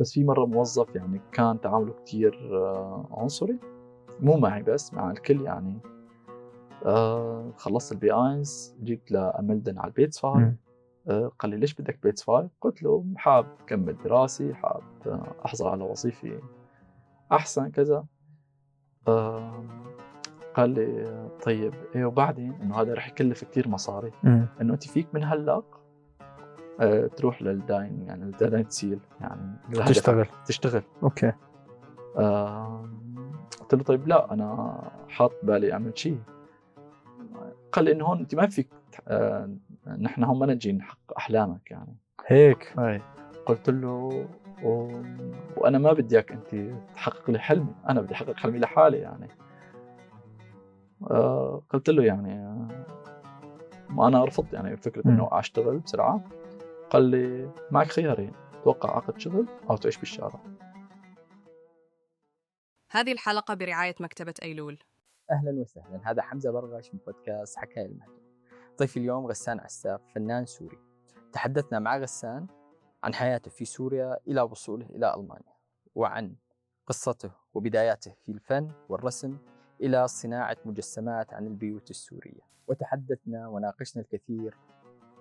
بس في مرة موظف يعني كان تعامله كتير آه، عنصري. مو معي بس مع الكل يعني. آه خلصت ال B eins جيت ل anmelden على ال B zwei آه قال لي ليش بدك B zwei؟ قلت له حاب كمل دراسي حاب آه أحصل على وظيفة أحسن كذا. آه قال لي طيب إيه وبعدين إنه هذا رح يكلف كثير مصاري. إنه أنت فيك من هلأ آه تروح للداين يعني الداين سيل يعني تشتغل. تشتغل. أوكي. آه قلت له طيب لا أنا حاط بالي أعمل شيء. قال لي إنه هون أنت ما فيك آه نحن هون ما نجي نحقق أحلامك يعني. هيك. هاي. قلت له و... وأنا ما بدي إياك أنت تحقق لي حلمي أنا بدي أحقق حلمي لحالي يعني. آه قلت له يعني ما أنا رفضت يعني فكرة إنه أشتغل بسرعة. قال لي معك خيارين توقع عقد شغل أو تعيش بالشارع. هذه الحلقة برعاية مكتبة أيلول. أهلا وسهلا. هذا حمزة برغش من بودكاست حكاية المهجر ضيفي اليوم غسان عساف فنان سوري. تحدثنا مع غسان عن حياته في سوريا إلى وصوله إلى ألمانيا وعن قصته وبداياته في الفن والرسم إلى صناعة مجسمات عن البيوت السورية. وتحدثنا وناقشنا الكثير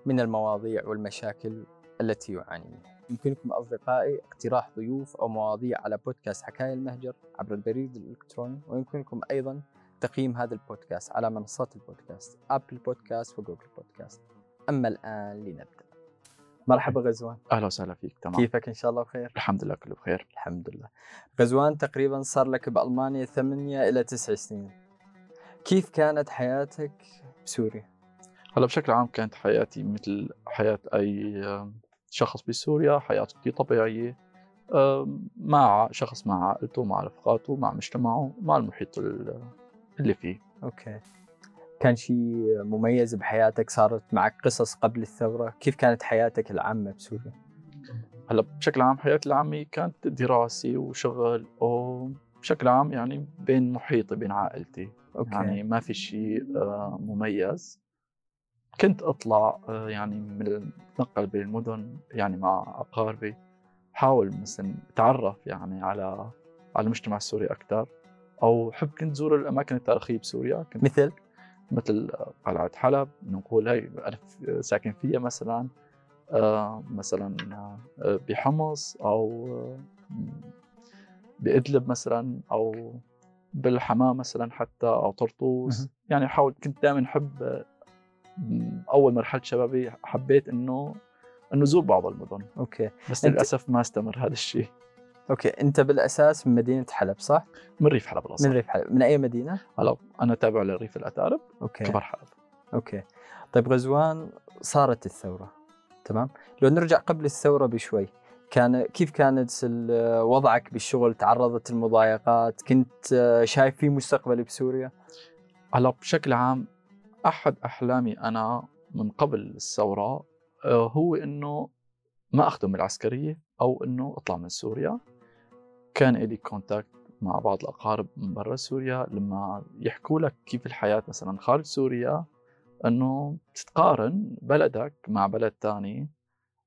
من المواضيع والمشاكل التي يعاني منها. يمكنكم أصدقائي اقتراح ضيوف أو مواضيع على بودكاست حكاية المهجر عبر البريد الإلكتروني ويمكنكم أيضا تقييم هذا البودكاست على منصات البودكاست أبل بودكاست وجوجل بودكاست أما الآن لنبدأ. مرحبا غزوان. أهلا وسهلا فيك تمام. كيفك إن شاء الله بخير؟ الحمد لله كله بخير. الحمد لله. غزوان تقريبا صار لك بألمانيا ثمانية إلى تسع سنين. كيف كانت حياتك بسوريا؟ هلا بشكل عام كانت حياتي مثل حياة أي شخص بسوريا حياة كثير طبيعية. مع شخص مع عائلته مع رفقاته مع مجتمعه مع المحيط اللي فيه. أوكي. كان شيء مميز بحياتك؟ صارت معك قصص قبل الثورة؟ كيف كانت حياتك العامة بسوريا؟ هلا بشكل عام حياتي العامة كانت دراسي وشغل وبشكل عام يعني بين محيطي بين عائلتي. أوكي. يعني ما في شيء مميز. كنت أطلع آه، يعني من اتنقل بين المدن يعني مع أقاربي. حاول مثلا أتعرف يعني على على المجتمع السوري أكثر أو حب كنت زور الأماكن التاريخية بسوريا. كنت مثل؟ مثل قلعة حلب نقول هي أنا ساكن فيها مثلا. آه مثلا آه بحمص أو آه بإدلب مثلا أو بالحماة مثلا حتى أو طرطوس. يعني حاول كنت دائما أحب أول مرحله شبابي حبيت إنه إنه زور بعض المدن. أوكي. بس للأسف ما استمر هذا الشيء. أوكي. أنت بالأساس من مدينة حلب صح؟ من ريف حلب الاصل من ريف حلب. من أي مدينة؟ هلا أنا تابع لريف الاتارب okay. قرب حلب. okay. طيب غزوان صارت الثورة تمام؟ لو نرجع قبل الثورة بشوي كان كيف كانت وضعك بالشغل؟ تعرضت المضايقات؟ كنت شايف في مستقبل بسوريا؟ هلا بشكل عام أحد أحلامي أنا من قبل الثورة آه، هو إنه ما أخدم العسكرية أو إنه أطلع من سوريا. كان لي contact مع بعض الأقارب من برا سوريا لما يحكوا لك كيف الحياة مثلا خارج سوريا إنه تتقارن بلدك مع بلد ثاني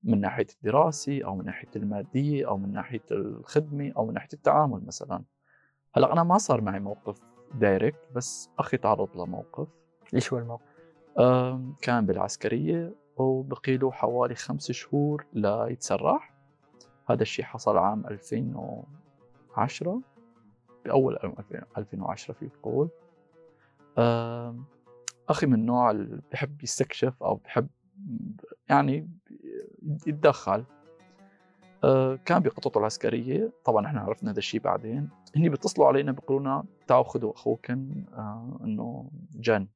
من ناحية الدراسي أو من ناحية المادية أو من ناحية الخدمة أو من ناحية التعامل مثلا. هلأ أنا ما صار معي موقف direct بس أخي تعرض لموقف. إيش هو الموقف؟ كان بالعسكرية وبقي له حوالي خمس شهور ليتسرح هذا الشيء حصل عام 2010 بأول 2010 في تقول أخي من النوع اللي بحب يستكشف أو بحب يعني يتدخل. أه، كان بقطته العسكرية. طبعا إحنا عرفنا هذا الشيء بعدين. هني بيتصلوا علينا بيقولوا لنا تعالوا خذوا اخوكم أه، إنه جن.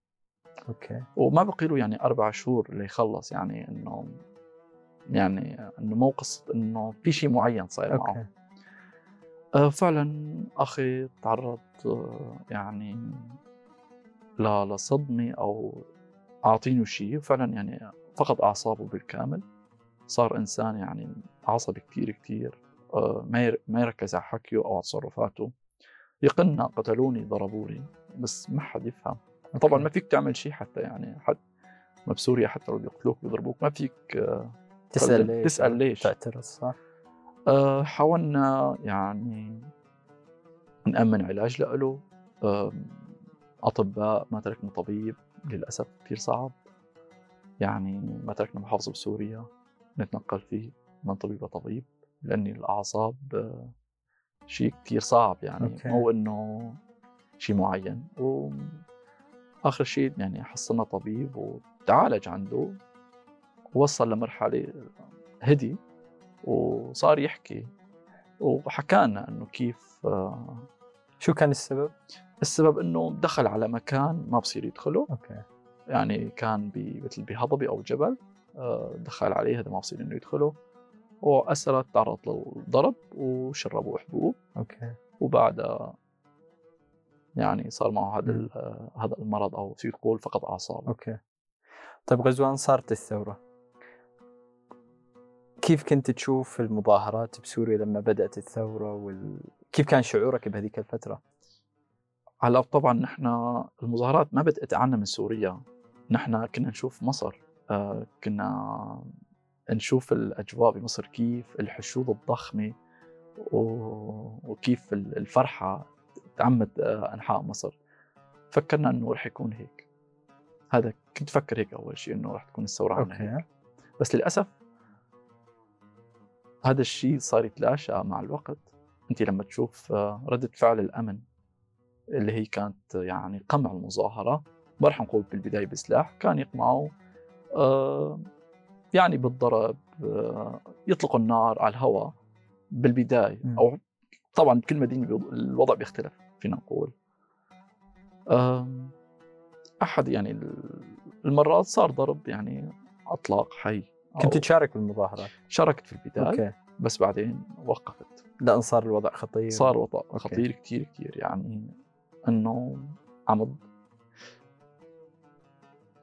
أوكي. وما بقي له يعني أربع شهور ليخلص يعني إنه يعني إنه مو قصة إنه في شيء معين صاير معه. أوكي. آه فعلا أخي تعرض آه يعني لصدمه أو اعطينه شيء. فعلا يعني فقد أعصابه بالكامل. صار إنسان يعني عصبي كثير كثير آه ما ما يركز على حكيه أو على تصرفاته. يقلنا قتلوني ضربوني بس ما حد يفهم. طبعا ما فيك تعمل شيء حتى يعني حد ما بسوريا حتى لو بيقتلوك بيضربوك ما فيك تسأل ليش؟ تسأل ليش؟ تعترض صح؟ آه، حاولنا يعني نأمن علاج له أطباء ما تركنا طبيب للأسف كثير صعب. يعني ما تركنا محافظة بسوريا نتنقل فيه من طبيب لطبيب لأني الأعصاب آه، شيء كثير صعب يعني أوكي. مو إنه شيء معين. وآخر شيء يعني حصلنا طبيب وتعالج عنده وصل لمرحلة هدي وصار يحكي. وحكانا إنه كيف آه، شو كان السبب؟ السبب إنه دخل على مكان ما بصير يدخله. okay. يعني كان مثل بهضبة أو جبل آه، دخل عليه هذا ما بصير إنه يدخله. وأسرت تعرض للضرب وشربوا حبوب okay. وبعدها يعني صار معه هذا هذا المرض أو فيك تقول فقد أعصابه. أوكي. طيب غزوان صارت الثورة. كيف كنت تشوف المظاهرات بسوريا لما بدأت الثورة وال... كيف كان شعورك بهذيك الفترة؟ هلا طبعا نحن المظاهرات ما بدأت عنا من سوريا. نحن كنا نشوف مصر. آه، كنا نشوف الأجواء بمصر كيف الحشود الضخمة و- وكيف ال- تعمت آه، أنحاء مصر. فكرنا أنه رح يكون هيك. هذا كنت فكر هيك أول شيء أنه رح تكون الثورة عنا هيك. بس للأسف هذا الشيء صار يتلاشى مع الوقت. أنت لما تشوف آه، ردة فعل الأمن اللي هي كانت يعني قمع المظاهرة ما رح نقول بالبداية بسلاح كان يقمعوا آه، يعني بالضرب يطلقوا النار على الهواء بالبداية. مم. أو طبعا بكل مدينة بيض- الوضع بيختلف. فينا نقول أحد يعني ال- المرات صار ضرب يعني أطلاق حي كنت تشارك بالمظاهرات شاركت في البداية okay. بس بعدين وقفت. لأن صار الوضع خطير. صار وضع okay. خطير كتير كتير يعني إنه عم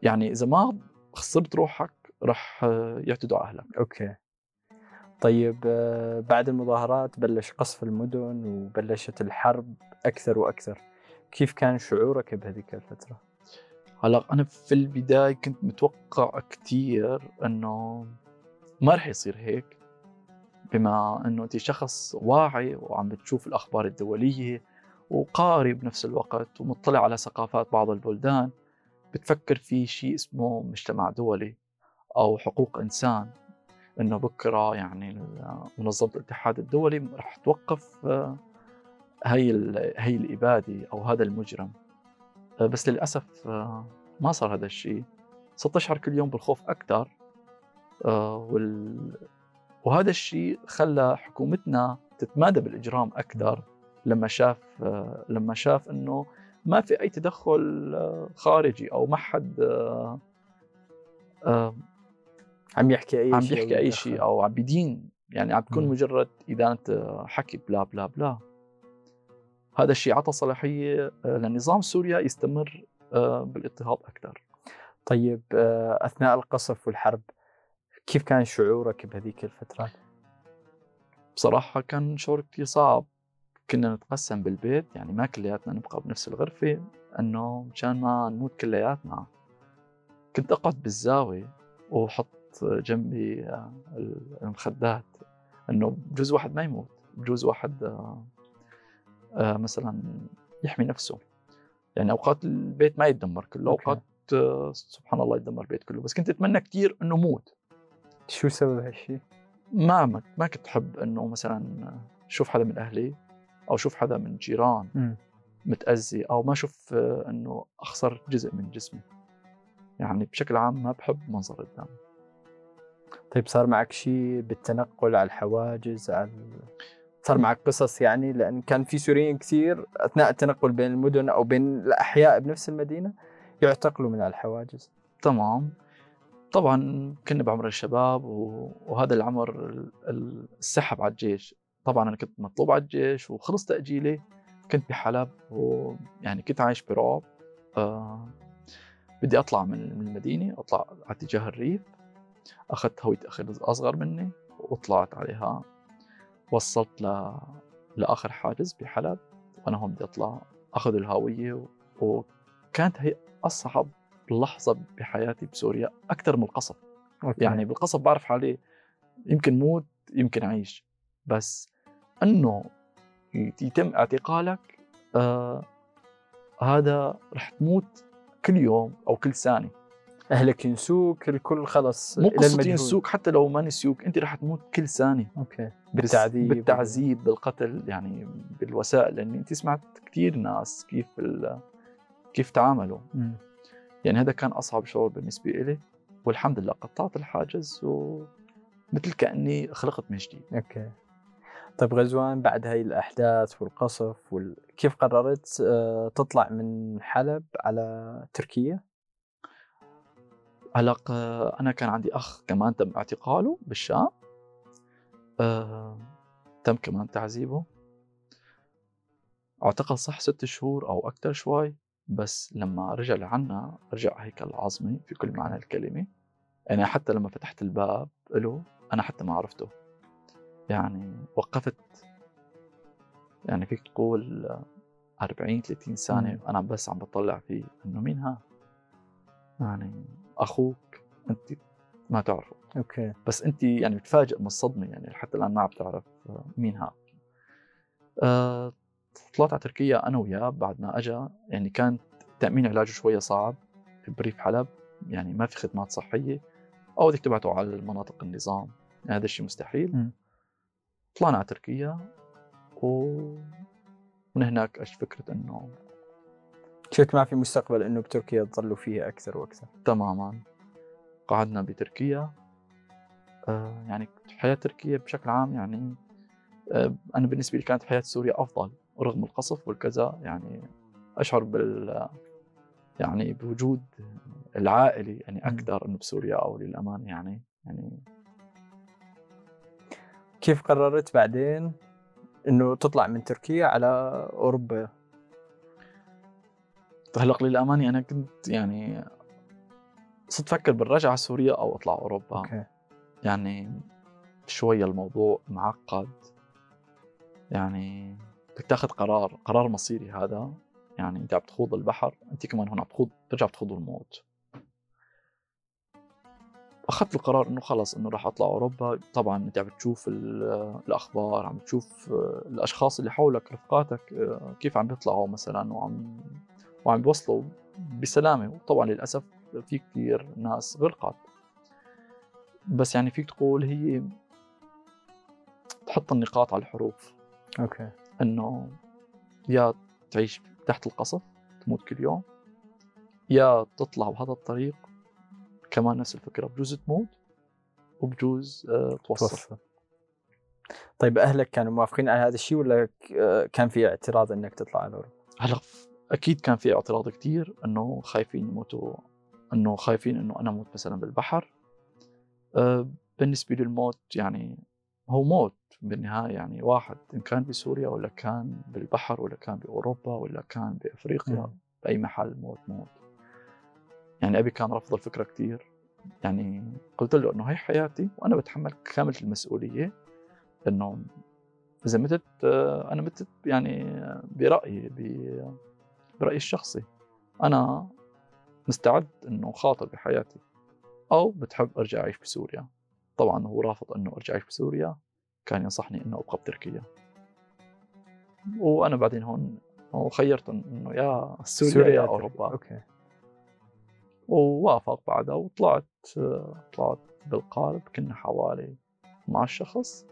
يعني إذا ما خسرت روحك رح يعتدوا على أهلك. أوكي. طيب آه، بعد المظاهرات بلش قصف المدن وبلشت الحرب. أكثر وأكثر. كيف كان شعورك بهذيك الفترة؟ هلا أنا في البداية كنت متوقع كتير إنه ما رح يصير هيك بما إنه انت شخص واعي وعم بتشوف الأخبار الدولية وقاري بنفس الوقت ومطلع على ثقافات بعض البلدان بتفكر في شيء اسمه مجتمع دولي أو حقوق إنسان. إنه بكرة يعني منظمة الاتحاد الدولي رح توقف هي هي الإبادة أو هذا المجرم. آه، بس للأسف آه، ما صار هذا الشيء. صرت اشعر كل يوم بالخوف أكثر آه، وال... وهذا الشيء خلى حكومتنا تتمادى بالإجرام أكثر لما شاف لما شاف إنه ما في أي تدخل خارجي أو ما حد عم يحكي أي عم شيء بيحكي أي. شيء أو عم بدين يعني عم تكون. مجرد ادانه حكي بلا بلا بلا. هذا الشيء عطى صلاحية آه، للنظام سوريا يستمر آه، بالاضطهاد أكثر. طيب آه، أثناء القصف والحرب كيف كان شعورك بهذيك الفترات؟ بصراحة كان شعور كثير صعب. كنا نتقسم بالبيت يعني ما كلياتنا نبقى بنفس الغرفة إنه مشان ما نموت كلياتنا. كنت أقعد بالزاوية وأحط جنبي آه، المخدات إنه بجوز واحد ما يموت بجوز واحد آه، آه، مثلا يحمي نفسه يعني أوقات البيت ما يتدمر كله أوكي. أوقات آه، سبحان الله يتدمر البيت كله بس كنت أتمنى كثير إنه موت شو سبب هالشيء؟ ما ما كنت أحب إنه مثلا شوف حدا من أهلي أو شوف حدا من جيران مم. متأذي أو ما أشوف آه، إنه أخسر جزء من جسمي يعني بشكل عام ما بحب منظر الدم طيب صار معك شيء بالتنقل على الحواجز على صار معك قصص يعني لأن كان في سوريين كثير أثناء التنقل بين المدن أو بين الأحياء بنفس المدينة يعتقلوا من الحواجز. تمام. طبعا كنا بعمر الشباب وهذا العمر ال- ال- السحب على الجيش. طبعا أنا كنت مطلوب على الجيش وخلص تاجيلي كنت بحلب ويعني كنت عايش برعب. آه بدي أطلع من المدينة أطلع على اتجاه الريف. أخذت هويه أخي الاصغر مني وطلعت عليها وصلت ل... لآخر حاجز بحلب وأنا هون بدي أطلع أخذ الهويه و... وكانت هي أصعب لحظة بحياتي بسوريا أكثر من القصف okay. يعني بالقصف بعرف حالي يمكن موت يمكن أعيش. بس إنه يتم اعتقالك آه هذا رح تموت كل يوم أو كل ثانية. أهلك ينسوك الكل خلص مو المجهول. ينسوك حتى لو ما نسيوك أنت رح تموت كل ثانية okay بالتعذيب بالتعذيب بالقتل يعني بالوسائل لاني أنت سمعت كثير ناس كيف كيف تعاملوا مم. يعني هذا كان أصعب شعور بالنسبة لي والحمد لله قطعت الحاجز ومثل كأني خلقت من جديد أوكي طيب غزوان بعد هاي الأحداث والقصف وال... كيف قررت آه، تطلع من حلب على تركيا؟ هلا ق- أنا كان عندي أخ كمان تم اعتقاله بالشام. آه، تم كمان تعذيبه. اعتقل صح ست شهور أو أكثر شوي بس لما رجع لعنا رجع هيكل عظمي في كل معنى الكلمة. يعني حتى لما فتحت الباب له أنا حتى ما عرفته. يعني وقفت. يعني فيك تقول آه، 40 30 سنه. أنا بس عم بطلع فيه إنه مين ها يعني أخوك أنت ما تعرفه. okay. بس أنت يعني بتفاجئ من الصدمة يعني حتى الآن ما عم تعرف آه، مين ها أه طلعت على تركيا أنا وياه بعد ما اجى يعني كان تأمين علاجه شوية صعب في بريف حلب. يعني ما في خدمات صحية. أو بدك تبعته على المناطق النظام يعني هذا الشيء مستحيل. مم. طلعنا على تركيا و من هناك اجت فكرة إنه شفت ما في مستقبل إنه بتركيا تظلوا فيها أكثر وأكثر تماما قعدنا بتركيا آه يعني حياة تركيا بشكل عام يعني آه أنا بالنسبة لي كانت حياة سوريا أفضل رغم القصف والكذا يعني أشعر بال يعني بوجود العائلي يعني. أكثر إنه بسوريا أو للأمانة يعني يعني كيف قررت بعدين إنه تطلع من تركيا على أوروبا؟ هلا للأمانة أنا كنت يعني صرت أفكر بالرجعة على سوريا أو أطلع أوروبا. أوكي. يعني شوية الموضوع معقد. يعني بدك تاخذ قرار قرار مصيري هذا. يعني أنت عم تخوض البحر أنت كمان هون عم تخوض ترجع بتخوض الموت. أخذت القرار إنه خلص إنه راح أطلع أوروبا. طبعا أنت عم بتشوف ال- الأخبار عم بتشوف آه، الأشخاص اللي حولك رفقاتك آه، كيف عم بيطلعوا مثلا وعم وعم بيوصلوا بسلامة. وطبعا للأسف في كثير ناس غرقت. بس يعني فيك تقول هي تحط النقاط على الحروف. أوكي. إنه يا تعيش تحت القصف تموت كل يوم. يا تطلع بهذا الطريق كمان نفس الفكرة بجوز تموت وبجوز آه، توصل. توفى طيب أهلك كانوا موافقين على هذا الشيء ولا آه، كان في اعتراض إنك تطلع على اوروبا؟ هلا أكيد كان في اعتراض كتير إنه خايفين يموتوا إنه خايفين إنه أنا أموت مثلا بالبحر. أه بالنسبة للموت يعني هو موت بالنهاية يعني واحد إن كان بسوريا ولا كان بالبحر ولا كان بأوروبا ولا كان بأفريقيا. بأي محل موت موت. يعني أبي كان رفض الفكرة كتير. يعني قلت له إنه هي حياتي وأنا بتحمل كامل المسؤولية إنه إذا متت آه، أنا متت يعني برأيي ب- برأيي الشخصي. أنا مستعد إنه خاطر بحياتي. أو بتحب أرجع أعيش بسوريا. طبعا هو رافض إنه أرجع أعيش بسوريا. كان ينصحني إنه أبقى بتركيا. وأنا بعدين هون وخيرت إنه يا سوريا, يا تركيا. أوروبا. أوكي. ووافق بعدها وطلعت طلعت بالقارب. كنا حوالي 12 شخص.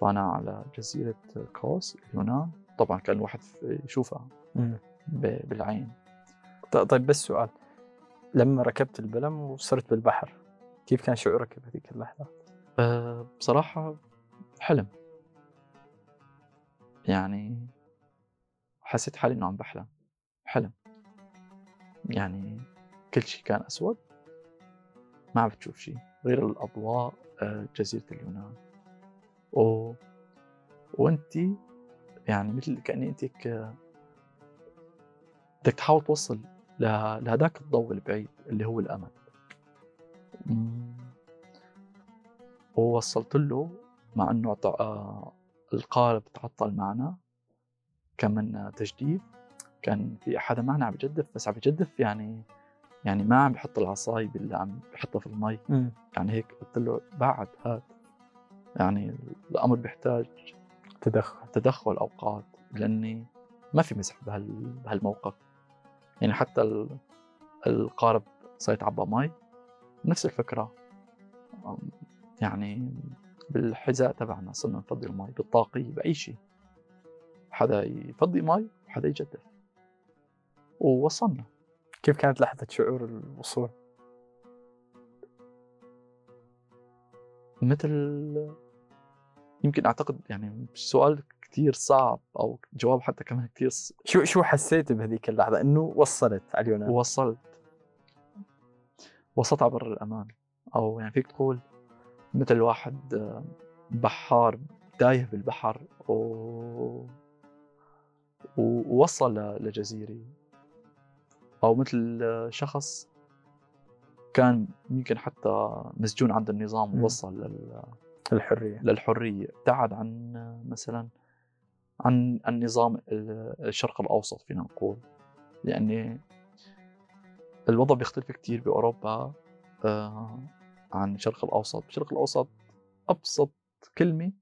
طلعنا على جزيرة كوس اليونان. طبعا كان الواحد يشوفها. بالعين. طيب بس سؤال. لما ركبت البلم وصرت بالبحر كيف كان شعورك بهذيك اللحظة؟ أه، بصراحة حلم. يعني حسيت حالي إنه عم بحلم. حلم. يعني كل شيء كان أسود. ما عم بتشوف شيء غير الأضواء أه، جزيرة اليونان. و وانت يعني مثل كأني انت بدك تحاول توصل ل- لهداك الضوء البعيد اللي هو الأمل. ووصلت له مع إنه آه، القارب تعطل معنا كان منا تجديف كان في حدا معنا عم بجدف بس عم بجدف يعني يعني ما عم بحط العصاي اللي عم بحطها في المي. مم. يعني هيك قلت له بعد هات يعني الأمر بيحتاج تدخل. تدخل أوقات لأني ما في مسح بهال بهالموقف. يعني حتى ال- القارب صارت عبى مي نفس الفكرة. أم، يعني بالحذاء تبعنا صرنا نفضي المي بالطاقية بأي شيء. حدا يفضي مي وحدا يجدف. ووصلنا. كيف كانت لحظة شعور الوصول؟ مثل يمكن أعتقد يعني سؤال كتير صعب أو جواب حتى كمان كتير ص- شو شو حسيت بهذيك اللحظة؟ إنه وصلت على اليونان؟ وصلت. وصلت على بر الأمان. أو يعني فيك تقول مثل واحد بحار تايه بالبحر و... ووصل لجزيرة. أو مثل شخص كان يمكن حتى مسجون عند النظام. ووصل لل... الحرية للحرية. ابتعد عن مثلا عن النظام ال- الشرق الأوسط فينا نقول لأن الوضع بيختلف كتير بأوروبا آه، عن الشرق الأوسط الشرق الأوسط أبسط كلمة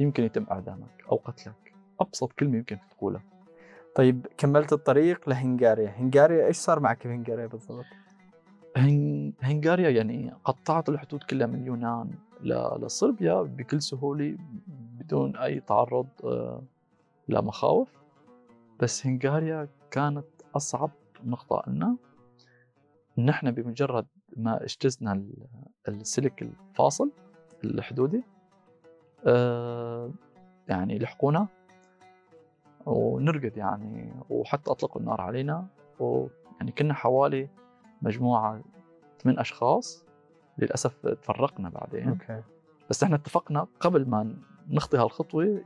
يمكن يتم إعدامك أو قتلك أبسط كلمة يمكن تقولها طيب كملت الطريق لهنغاريا، هنغاريا إيش صار معك بهنغاريا بالضبط؟ هن... هنغاريا يعني قطعت الحدود كلها من اليونان. لصربيا بكل سهولة بدون أي تعرض آه، لمخاوف بس هنغاريا كانت أصعب نقطة لنا نحن بمجرد ما اجتزنا ال- السلك الفاصل الحدودي آه، يعني لحقونا ونرقد يعني وحتى أطلقوا النار علينا ويعني كنا حوالي مجموعة ثمان أشخاص للأسف تفرقنا بعدين. أوكي. بس إحنا اتفقنا قبل ما نخطي هالخطوة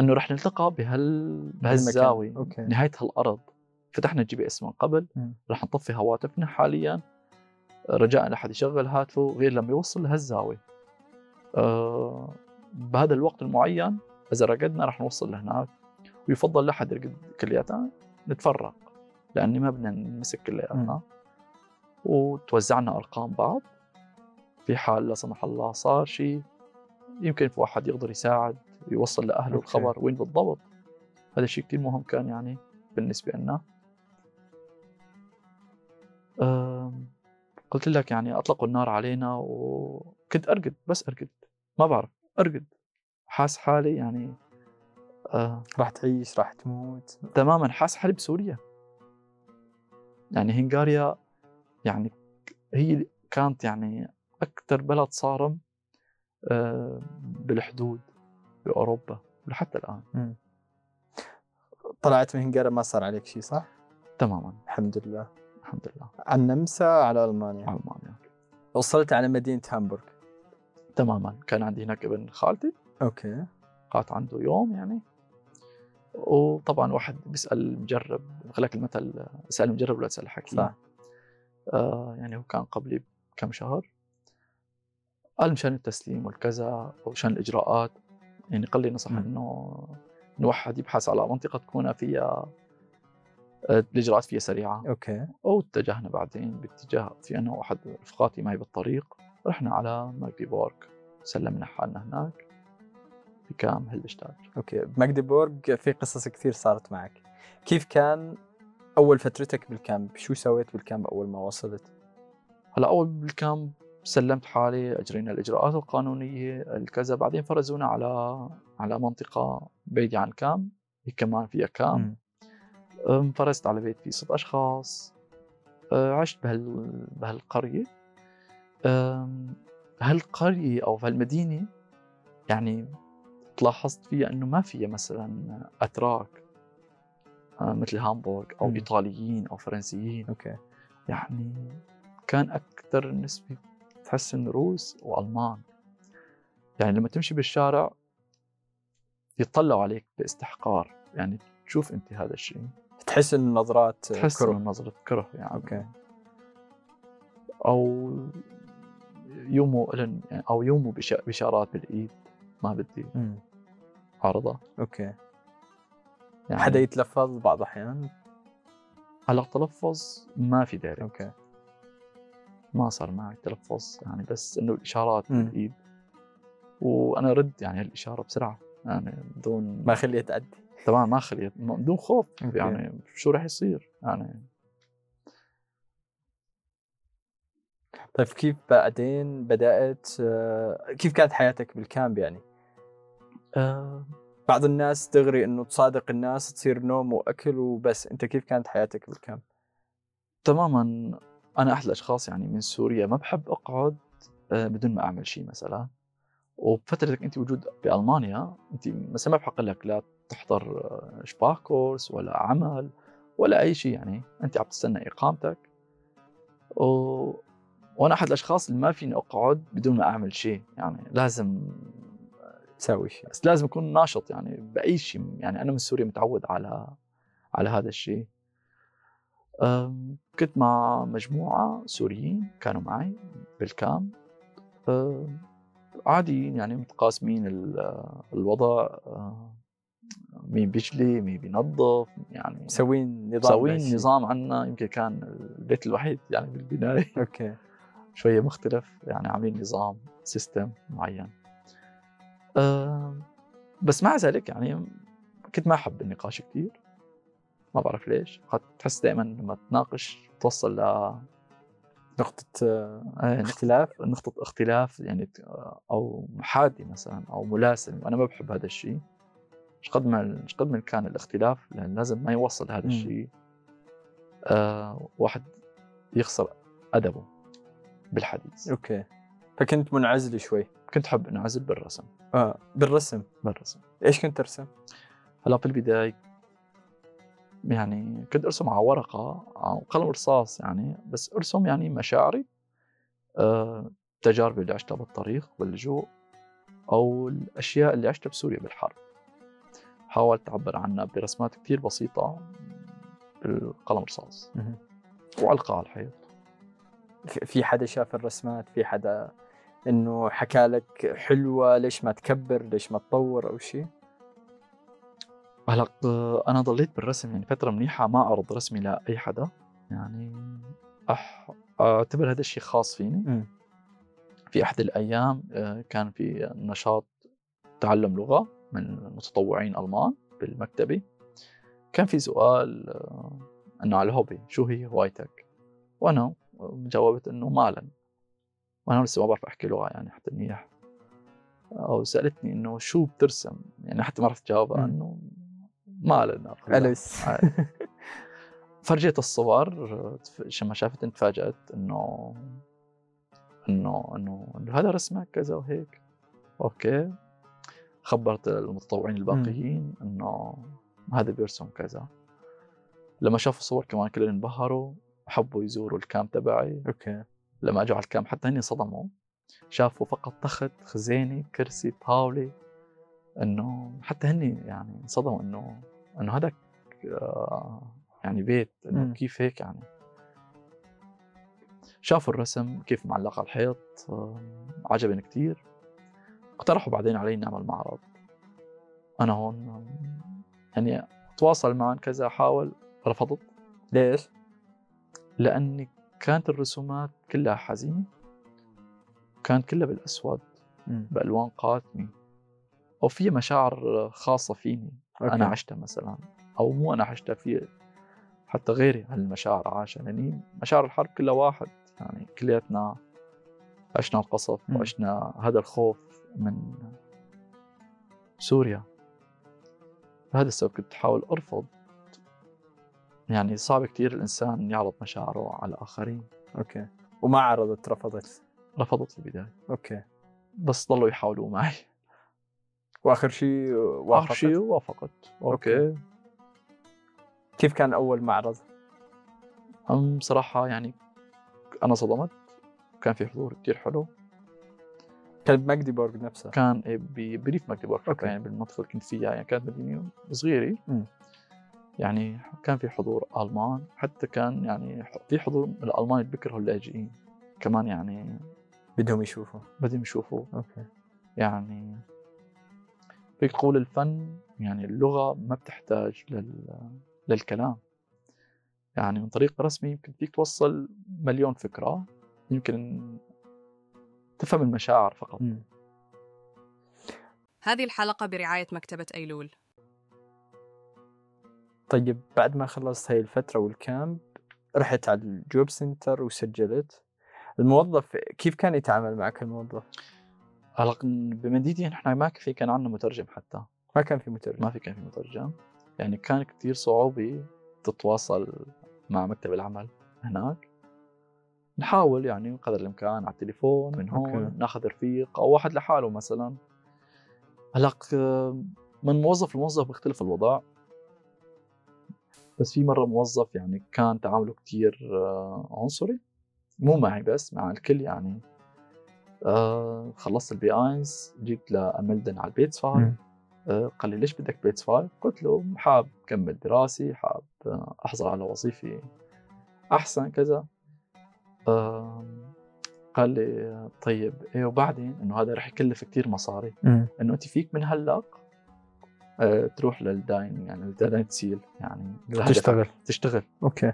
انه رح نلتقى بهال بهالزاوية okay. نهاية هالأرض. فتحنا ال GPS من قبل. مم. رح نطفي هواتفنا حاليا. رجاء لحد يشغل هاتفه غير لما يوصل لهالزاوية. آه بهذا الوقت المعين إذا رقدنا رح نوصل لهناك. ويفضل لحد يرقد كلياتنا نتفرق لأني ما بدنا نمسك كلياتنا. وتوزعنا أرقام بعض. في حال لا سمح الله صار شيء يمكن في واحد يقدر يساعد. ويوصل لأهله أوكي. الخبر وين بالضبط. هذا شيء كتير مهم كان يعني بالنسبة لنا. قلت لك يعني أطلقوا النار علينا وكنت أرقد بس أرقد. ما بعرف أرقد. حاس حالي يعني آه. راح تعيش راح تموت. تماما حاس حالي بسوريا. يعني هنغاريا يعني هي كانت يعني أكثر بلد صارم آه، بالحدود. بأوروبا ولحتى الآن. طلعت من هنغاريا ما صار عليك شيء صح؟ تماما. الحمد لله. الحمد لله. عن النمسا على ألمانيا. ألمانيا. وصلت على مدينة هامبورغ. تماما. كان عندي هناك ابن خالتي. okay. قعدت عنده يوم يعني. وطبعا واحد بيسأل المجرب خليك المثل اسال المجرب ولا تسأل الحكيم صح. آه يعني هو كان قبلي بكم شهر. قال مشان التسليم والكذا ومشان الإجراءات. يعني قال لي نصح. إنه الواحد يبحث على منطقة تكون فيها آه، الإجراءات فيها سريعة. أوكي. واتجهنا بعدين باتجاه في أنا واحد رفقاتي معي بالطريق رحنا على ماجديبورغ سلمنا حالنا هناك. ب camp هالبرشتات okay. بماجديبورغ في قصص كثير صارت معك. كيف كان أول فترتك بال camp؟ شو سويت بال camp أول ما وصلت؟ هلا أول بال camp سلمت حالي أجرينا الإجراءات القانونية الكذا بعدين فرزونا على على منطقة بعيدة عن ال camp هي كمان فيها camp. مم. انفرزت على بيت فيه ست أشخاص. أه، عشت بهال بهالقرية. هالقرية أو بهالمدينه يعني تلاحظت فيها إنه ما فيها مثلا أتراك أه، مثل هامبورغ أو مم. إيطاليين أو فرنسيين. okay. يعني كان أكثر نسبة تحس انه روس وألمان. يعني لما تمشي بالشارع يطلعوا عليك باستحقار. يعني تشوف أنت هذا الشيء. تحس انه نظرات تحس كره. إنه نظرة كره يعني. okay. أو يوموا لن يعني أو يوموا بش- بشارات بالايد ما بدي مم. عارضها okay. يعني حدا يتلفظ بعض الاحيان هلا تلفظ ما في داعي okay. ما صار معي تلفظ يعني بس إنه الإشارات. بالايد وأنا رد يعني هالاشاره بسرعة يعني بدون ما خليها تعدي تمام ما خليت بدون خوف. يعني شو رح يصير يعني. طيب كيف بعدين بدأت آه، كيف كانت حياتك بالكامب يعني؟ آه. بعض الناس تغري إنه تصادق الناس تصير نوم وأكل وبس أنت كيف كانت حياتك بالكامب؟ تماما أنا أحد الأشخاص يعني من سوريا ما بحب أقعد آه، بدون ما أعمل شيء مثلا. وبفترتك انت وجود بألمانيا انت مثلا ما بحق لك لا تحضر آه، شباك كورس ولا عمل ولا أي شيء يعني. انت عم تستنى إقامتك. و... وأنا أحد الأشخاص اللي ما فيني أقعد بدون ما أعمل شيء يعني. لازم تسوي شيء بس لازم أكون ناشط يعني بأي شيء يعني. أنا من سوريا متعود على على هذا الشيء كنت مع مجموعة سوريين كانوا معي بال camp. أم، عاديين يعني متقاسمين ال- الوضع. مين بيجلي مين بينظف يعني مسوين نظام مسوين. نظام عنا. يمكن كان البيت الوحيد يعني بالبنايه okay. شوية مختلف يعني عاملين نظام system معين. أه بس مع ذلك يعني كنت ما أحب النقاش كثير ما بعرف ليش. تحس دائما لما تناقش توصل ل نقطة آه، آه، اختلاف نقطة اختلاف يعني ت- أو محادي مثلا أو ملاسم وأنا ما بحب هذا الشيء. مش قد ما مش قد ما كان الاختلاف لأن لازم ما يوصل هذا. الشيء. آه واحد يخسر أدبه بالحديث. أوكي. فكنت منعزل شوي. كنت أحب أنعزل بالرسم. آه بالرسم. بالرسم. إيش كنت ترسم؟ هلا في البداية يعني كنت أرسم على ورقة أو قلم رصاص يعني بس أرسم يعني مشاعري آه، تجاربي اللي عشتها بالطريق باللجوء أو الأشياء اللي عشتها بسوريا بالحرب. حاولت أعبر عنها برسمات كتير بسيطة بالقلم رصاص. وعلقها على الحيط. في حدا شاف الرسمات؟ في حدا إنه حكى لك حلوة؟ ليش ما تكبر؟ ليش ما تطور أو شيء هلا آه، أنا ضليت بالرسم يعني فترة منيحة ما أعرض رسمي لأي حدا. يعني أح... أعتبر هذا الشيء خاص فيني. في أحد الأيام آه، كان في نشاط تعلم لغة من متطوعين ألمان بالمكتبة. كان في سؤال آه، أنه على ال Hobby شو هي هوايتك؟ وأنا جاوبت أنه malen. وأنا لسه ما بعرف أحكي لغة يعني حتى منيح. أو سالتني أنه شو بترسم؟ يعني حتى ما عرفت جاوبها. أنه malen أخذها. بس فرجيت الصور لما شافت تفاجأت إنه إنه إنه إنه هذا رسمك كذا وهيك. okay. خبرت المتطوعين الباقيين إنه هذا بيرسم كذا. لما شافوا الصور كمان كلهم انبهروا حبوا يزوروا ال Camp تبعي. okay. لما اجوا على ال Camp حتى هني صدموا شافوا فقط تخت خزينة كرسي طاولة. إنه حتى هني يعني انصدموا إنه إنه هذا آه، يعني بيت إنه. كيف هيك يعني؟ شافوا الرسم كيف معلق على الحيط آه، عجبني كتير. اقترحوا بعدين علي نعمل معرض. أنا هون آه، يعني تواصل معهم كذا حاول رفضت. ليش؟ لأني كانت الرسومات كلها حزينة كانت كلها بالأسود بألوان قاتمة. أو في مشاعر خاصة فيني أوكي. أنا عشتها مثلا أو مو أنا عشتها في حتى غيري هالمشاعر عاشها يعني مشاعر الحرب كلها واحد يعني كلياتنا عشنا القصف. وعشنا هذا الخوف من سوريا. هذا السبب كنت أحاول أرفض. يعني صعب كتير الإنسان يعرض مشاعره على الآخرين. okay. وما عرضت رفضت. رفضت في البداية. okay. بس ضلوا يحاولوا معي. وآخر شيء وافقت؟ آخر شيء وافقت. okay, okay. كيف كان أول معرض؟ أم بصراحة يعني أنا صدمت. كان في حضور كتير حلو. كان بماجديبورغ نفسها كان ب- بريف ماجديبورغ okay. يعني بالمنطقة اللي كنت فيها يعني كانت مدينة صغيرة. يعني كان في حضور ألمان. حتى كان يعني في حضور من الألمان اللي بيكرهوا اللاجئين. كمان يعني بدهم يشوفوا. بدهم يشوفوا okay. يعني فيك تقول الفن يعني اللغة ما بتحتاج لل... للكلام يعني من طريق رسمي يمكن فيك توصل مليون فكرة يمكن تفهم المشاعر فقط مم. هذه الحلقة برعاية مكتبة أيلول طيب بعد ما خلصت هاي الفترة وال Camp رحت على ال Jobcenter وسجلت الموظف كيف كان يتعامل معك الموظف؟ هلا بمدينتي نحن ما في كان عندنا مترجم حتى. ما كان في مترجم. ما في كان في مترجم. يعني كان كتير صعوبة تتواصل مع مكتب العمل هناك. نحاول يعني قدر الإمكان على التليفون من هون أوكي. ناخذ رفيق أو واحد لحاله مثلا. هلا من موظف لموظف بيختلف الوضع. بس في مرة موظف يعني كان تعامله كتير آه، عنصري. مو معي بس مع الكل يعني. آه خلصت ال B eins جيت ل anmelden على ال B zwei مم. آه، قال لي ليش بدك B zwei؟ قلت له حاب كمل دراسي حاب آه، أحصل على وظيفة أحسن كذا آم، قال لي طيب إيه وبعدين إنه هذا رح يكلف كتير مصاري. إنه أنت فيك من هلأ آه، تروح ل dein يعني dein Ziel يعني. تشتغل تشتغل أوكي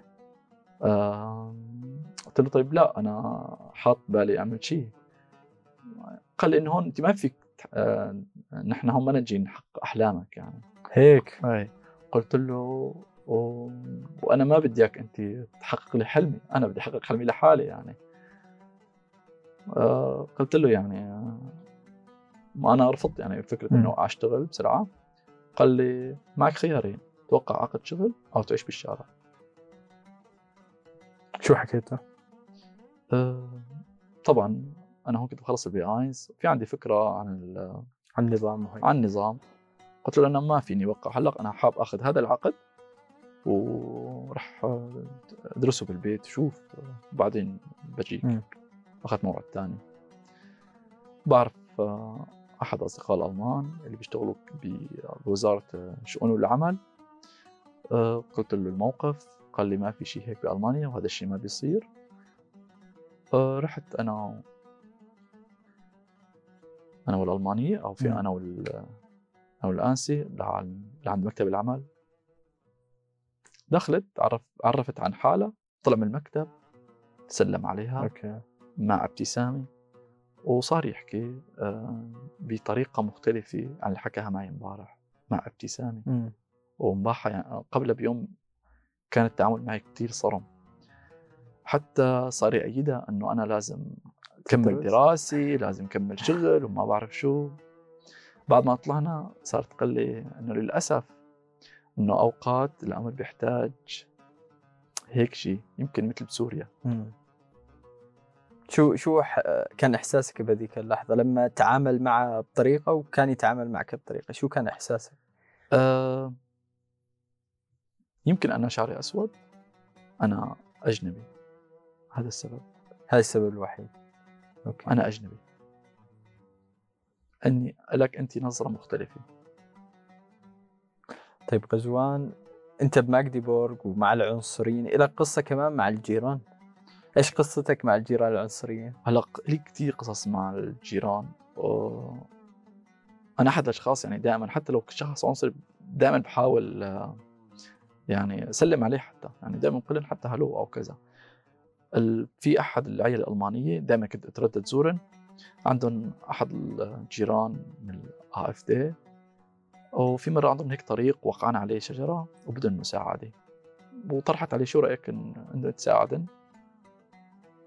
آم، قلت له طيب لا أنا حاط بالي أعمل شيء قال لي انه هون أنت ما فيك آه، نحن هون ما نجي نحقق أحلامك يعني. هيك. اي قلت له و... وأنا ما بدي إياك أنت تحقق لي حلمي أنا بدي أحقق حلمي لحالي يعني. آه قلت له يعني آه، ما أنا رفضت يعني فكرة. إنه أشتغل بسرعة. قال لي معك خيارين توقع عقد شغل أو تعيش بالشارع. شو حكيته؟ آه طبعا أنا هون كنت بخلص ال B eins في عندي فكرة عن عن النظام وهيك. عن النظام. قلت له أنا ما فيني أوقع. هلأ أنا حاب آخذ هذا العقد ورح أدرسه بالبيت شوف بعدين بجيك. أخذت موعد ثاني بعرف آه، أحد أصدقاء الألمان اللي بيشتغلوا بوزارة شؤون العمل. آه، قلت له الموقف قال لي ما في شيء هيك بألمانيا وهذا الشيء ما بيصير. آه، رحت أنا أنا والألمانية أو في. أنا وال أنا والانسي لعن- لعند مكتب العمل دخلت عرف عرفت عن حالها طلع من المكتب سلم عليها أوكي مع ابتسامة وصار يحكي آه، بطريقة مختلفة عن اللي حكاها معي امبارح مع ابتسامة. ومباحة يعني قبل بيوم كان التعامل معي كتير صرم حتى صار يأيدها إنه أنا لازم كمل؟ دراسي لازم كمل شغل وما بعرف شو بعد ما طلعنا صارت تقول لي إنه للأسف إنه أوقات الامر بيحتاج هيك شيء يمكن مثل بسوريا مم. شو شو. كان إحساسك بهذيك اللحظة لما تعامل معه بطريقة وكان يتعامل معك بطريقة شو كان إحساسك؟ أه يمكن أنا شعري أسود أنا أجنبي هذا السبب هذا السبب الوحيد أوكي. أنا أجنبي. أني لك أنت نظرة مختلفة. طيب غزوان أنت بماجديبورغ ومع العنصريين لك قصة كمان مع الجيران؟ إيش قصتك مع الجيران العنصريين؟ هلا لي كثير قصص مع الجيران. و... أنا احد الاشخاص يعني دائما حتى لو شخص عنصري دائما بحاول آه، يعني أسلم عليه حتى. يعني دائما بقول لهم حتى hallo أو كذا. في أحد العائله الألمانية دائما كنت أتردد زورهن. عندهم أحد الجيران من ال AfD. وفي مرة عندهم هيك طريق وقعنا عليه شجرة وبدهم مساعدة. وطرحت عليه شو رأيك إن إنه تساعدن؟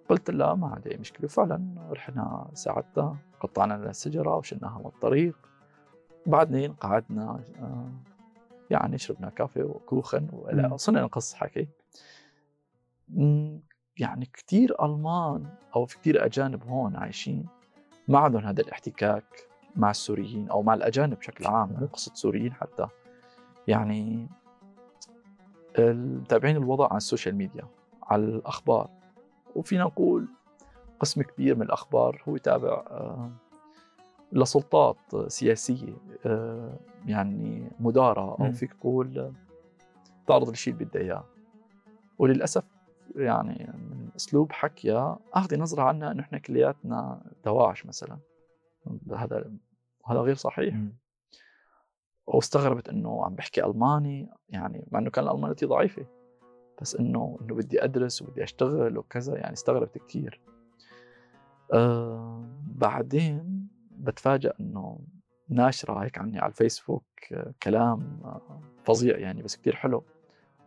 قلت لا ما عندي أي مشكلة. فعلا رحنا ساعدتها قطعنا لنا الشجرة وشلناها من الطريق. بعدين قعدنا آه، يعني شربنا كافي وكوخن. وصلنا نقص حكي. يعني كثير ألمان أو في كثير أجانب هون عايشين ما عندهم هذا الاحتكاك مع السوريين أو مع الأجانب بشكل عام مو قصة سوريين حتى. يعني متابعين الوضع على ال social media على الأخبار. وفينا نقول قسم كبير من الأخبار هو يتابع آه، لسلطات سياسية آه، يعني مدارة أو مم. فيك تقول تعرض الشيء اللي بدها إياه. وللأسف يعني من أسلوب حكيها اخذ نظرة عنا إنه إحنا كلياتنا دواعش مثلا. هذا هذا غير صحيح. واستغربت إنه عم بحكي ألماني يعني مع إنه كان الألمانيتي ضعيفة. بس إنه إنه بدي أدرس وبدي أشتغل وكذا يعني استغربت كثير. آه بعدين بتفاجأ إنه ناشرة هيك عني على الفيسبوك كلام فظيع يعني بس كتير حلو.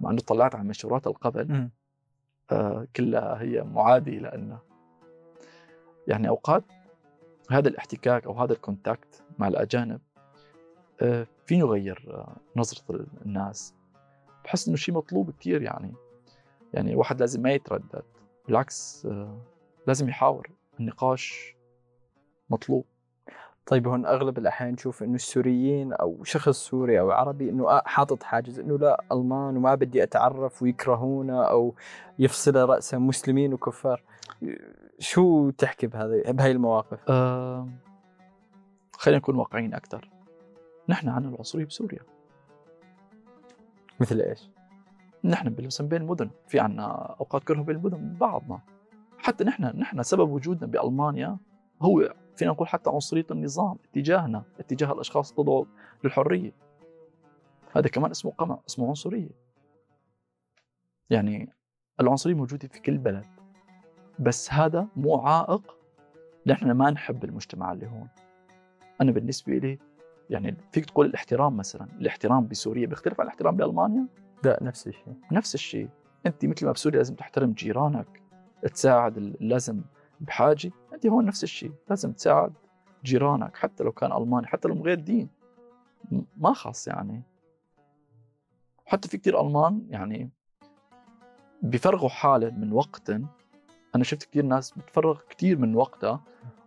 مع إنه طلعت على منشورات القبل. كلها هي معادية لنا يعني أوقات هذا الاحتكاك أو هذا الكونتاكت مع الأجانب آه، فيه يغير آه، نظرة الناس؟ بحس إنه شيء مطلوب كتير يعني يعني الواحد لازم ما يتردد بالعكس آه، لازم يحاور النقاش مطلوب. طيب هون أغلب الأحيان نشوف إنه السوريين أو شخص سوري أو عربي إنه آه حاطط حاجز إنه لا ألمان وما بدي أتعرف ويكرهونا أو يفصل راسا مسلمين وكفار. شو تحكي بهذه بهاي المواقف؟ آه، خلينا نكون واقعيين أكثر نحن عنا العنصرية بسوريا. مثل إيش؟ نحن مثلا بين المدن. في عنا أوقات كره بين المدن بعضنا. حتى نحن نحن سبب وجودنا بألمانيا هو فينا نقول حتى عنصرية النظام اتجاهنا اتجاه الأشخاص تدعو للحرية. هذا كمان اسمه قمع اسمه عنصرية. يعني العنصرية موجودة في كل بلد بس هذا مو عائق. نحن ما نحب المجتمع اللي هون. أنا بالنسبة لي يعني فيك تقول الاحترام مثلا الاحترام بسوريا بيختلف عن الاحترام بألمانيا؟ لا نفس الشيء. نفس الشيء. أنت مثل ما بسوريا لازم تحترم جيرانك تساعد اللازم بحاجة. انت هون نفس الشيء. لازم تساعد جيرانك حتى لو كان ألماني حتى لو غير دين. ما خاص يعني. حتى في كتير ألمان يعني بيفرغوا حالة من وقت أنا شفت كتير ناس بتفرغ كتير من وقتها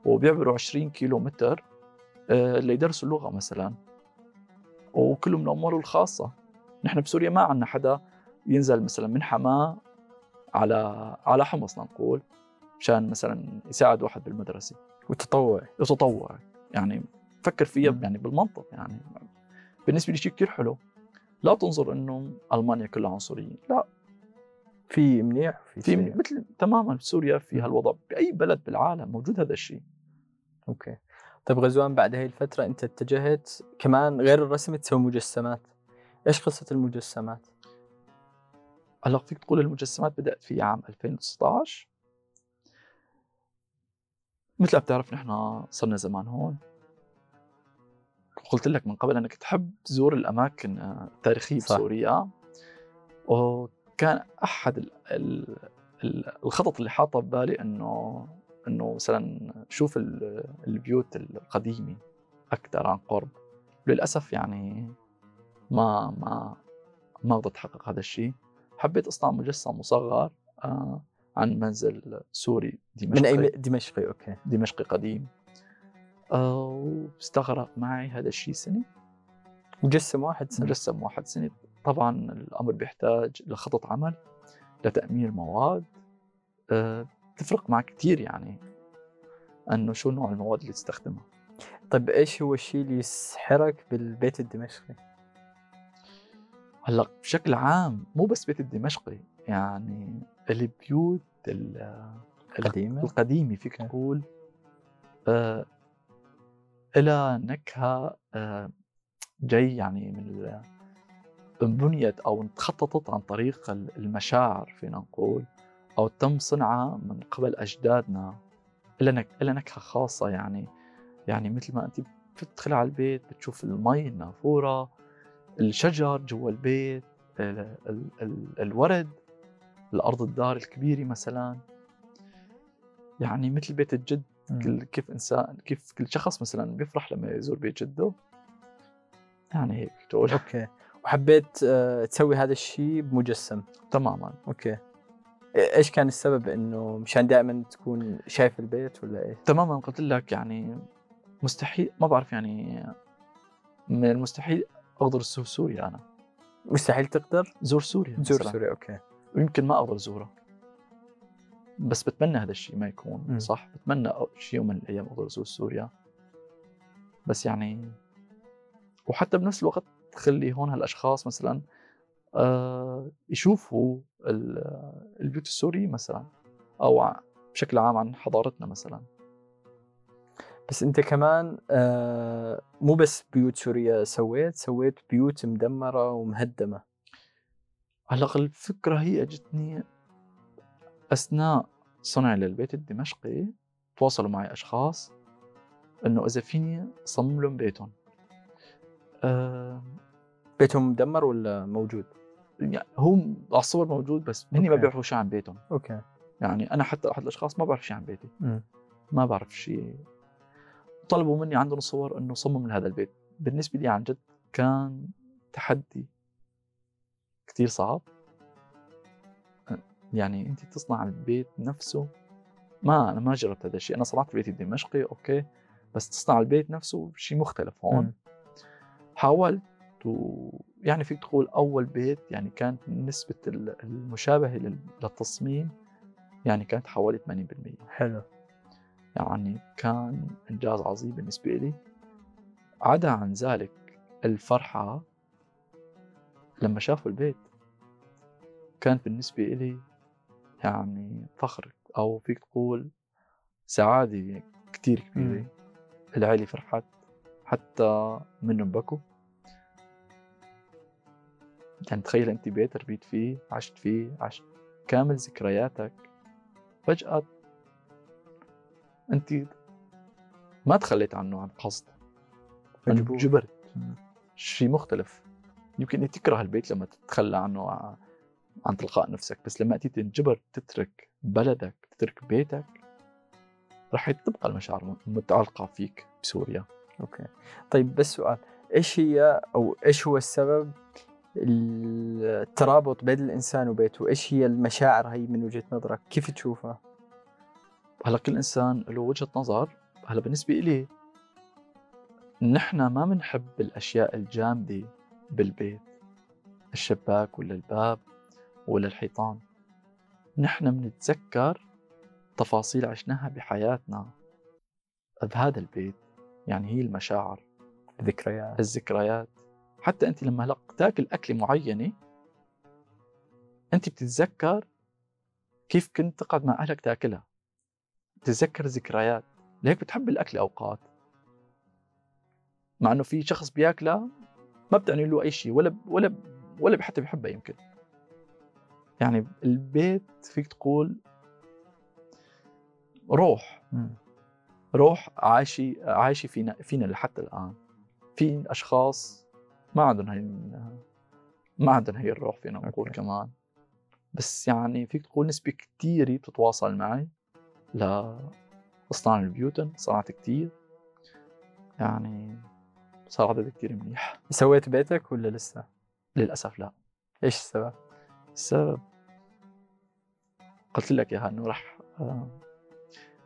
وبيعبروا 20 كيلو متر آه، ليدرسوا اللغة مثلا. وكله من امواله الخاصة. نحن بسوريا ما عندنا حدا ينزل مثلا من حماة على على حمص نقول. مشان مثلا يساعد واحد بالمدرسة. وتطوع. يتطوع يعني فكر فيها. يعني بالمنطق. يعني بالنسبة لي شيء كثير حلو. لا تنظر إنه ألمانيا كلها عنصريين لا. في منيح وفي في سيء. مثل تماما سوريا في. هالوضع بأي بلد بالعالم موجود هذا الشيء أوكي. طيب غزوان بعد هاي الفترة أنت اتجهت كمان غير الرسم تسوي مجسمات. إيش قصة المجسمات؟ هلا فيك تقول المجسمات بدأت في عام 2019 مثل ما بتعرف نحن صرنا زمان هون. قلت لك من قبل أنك تحب تزور الأماكن آه، التاريخية صح. بسوريا. وكان أحد ال ال ال الخطط اللي حاطة ببالي إنه إنه مثلا شوف ال- البيوت القديمة أكثر عن قرب. للأسف يعني ما ما ما قدرت أحقق هذا الشيء. حبيت اصنع مجسم مصغر آه، عن منزل سوري من دمشقي أي م- دمشقي okay. دمشقي قديم. آه، واستغرق معي هذا الشيء سنة. مجسم واحد سنة. مجسم واحد سنة. طبعا الأمر بيحتاج لخطط عمل لتأمين المواد أه تفرق معك كثير يعني أنه شو نوع المواد اللي تستخدمها. طيب إيش هو الشيء اللي يسحرك بالبيت الدمشقي؟ هلأ بشكل عام مو بس بيت الدمشقي يعني البيوت ال- قديمة القديمة فيك. تقول آه إلى نكهة آه جاي يعني من بنيت أو تخططت عن طريق ال- المشاعر فينا نقول أو تم صنعها من قبل أجدادنا. إلى نك... إلى نكهة خاصة يعني. يعني مثل ما أنت بتدخل على البيت بتشوف المي النافورة الشجر جوا البيت ال... ال... ال... الورد. الأرض الدار الكبيرة مثلا. يعني مثل بيت الجد كل كيف إنسان كيف كل شخص مثلا بيفرح لما يزور بيت جده. يعني هيك تقول okay. وحبيت آه، تسوي هذا الشيء بمجسم. تماما. okay. إيش كان السبب إنه مشان دائما تكون شايف البيت ولا إيش؟ تماما. قلت لك يعني مستحيل ما بعرف يعني من المستحيل أقدر ازور سوريا أنا. مستحيل تقدر؟ زور سوريا تزور مثلاً. سوريا okay. ويمكن ما أقدر ازورها بس بتمنى هذا الشيء ما يكون مم. صح؟ بتمنى شيء يوم من الأيام أقدر ازور سوريا. بس يعني وحتى بنفس الوقت تخلي هون هالأشخاص مثلا آه يشوفوا ال- البيوت السورية مثلا أو بشكل عام عن حضارتنا مثلا. بس أنت كمان آه، مو بس بيوت سوريا سويت سويت بيوت مدمرة ومهدمة. هلا الفكرة هي اجتني أثناء صنع للبيت الدمشقي تواصلوا معي أشخاص إنه إذا فيني صمم لهم بيتهم. آه بيتهم مدمر ولا موجود؟ يعني هو على الصور موجود بس هني ما. بيعرفوا شيء عن بيتهم. أوكي. يعني أنا حتى أحد الأشخاص ما بعرف شيء عن بيتي. مم. ما بعرف شيء طلبوا مني عندهم صور إنه صمم لهذا البيت. بالنسبة لي عن جد كان تحدي. كثير صعب. يعني انت تصنع البيت نفسه. ما أنا ما جربت هذا الشيء. أنا صنعت بيتي الدمشقي أوكي. بس تصنع البيت نفسه شيء مختلف هون. مم. حاولت و يعني فيك تقول أول بيت يعني كانت نسبة ال- المشابهة لل- للتصميم يعني كانت حوالي 80% حلو. يعني كان إنجاز عظيم بالنسبة لي. عدا عن ذلك الفرحة لما شافوا البيت كانت بالنسبة لي يعني فخر أو فيك تقول سعادة كتير كبيرة مم. العيلة فرحت حتى منهم بكوا يعني تخيل أنت بيت ربيت فيه عشت فيه عشت كامل ذكرياتك فجأة أنت ما تخليت عنه عن قصد. جبرت. شيء مختلف يمكن انت تكره البيت لما تتخلى عنه عن تلقاء نفسك بس لما انت تنجبر تترك بلدك تترك بيتك رح تبقى المشاعر متعلقة فيك بسوريا. أوكي. طيب بس سؤال إيش هي أو إيش هو السبب الترابط بين الإنسان وبيته؟ إيش هي المشاعر هي من وجهة نظرك؟ كيف تشوفها؟ هلا كل إنسان له وجهة نظر. هلا بالنسبة إلي نحن ما بنحب الأشياء الجامدة بالبيت الشباك ولا الباب ولا الحيطان. نحن بنتذكر تفاصيل عشناها بحياتنا بهذا البيت يعني هي المشاعر ذكريات الذكريات. حتى أنت لما هلا تاكل أكلة معينة أنت بتتذكر كيف كنت تقعد مع أهلك تاكلها. بتتذكر ذكريات. لهيك بتحب الأكل أوقات. مع إنه في شخص بياكلها ما بتعني له أي شيء ولا ولا ولا حتى بيحبها يمكن. يعني البيت فيك تقول روح. مم. روح عايشة عايشة فينا فينا لحتى الآن. في أشخاص ما عندهم هي ما عندهم هي الروح فينا نقول okay. كمان. بس يعني فيك تقول نسبة كتيرة بتتواصل معي لأصنع البيوتن صنعت كتير. يعني صار عدد كتير منيح. سويت بيتك ولا لسه؟ للأسف لا. إيش السبب؟ السبب؟ قلت لك إياها إنه رح آه،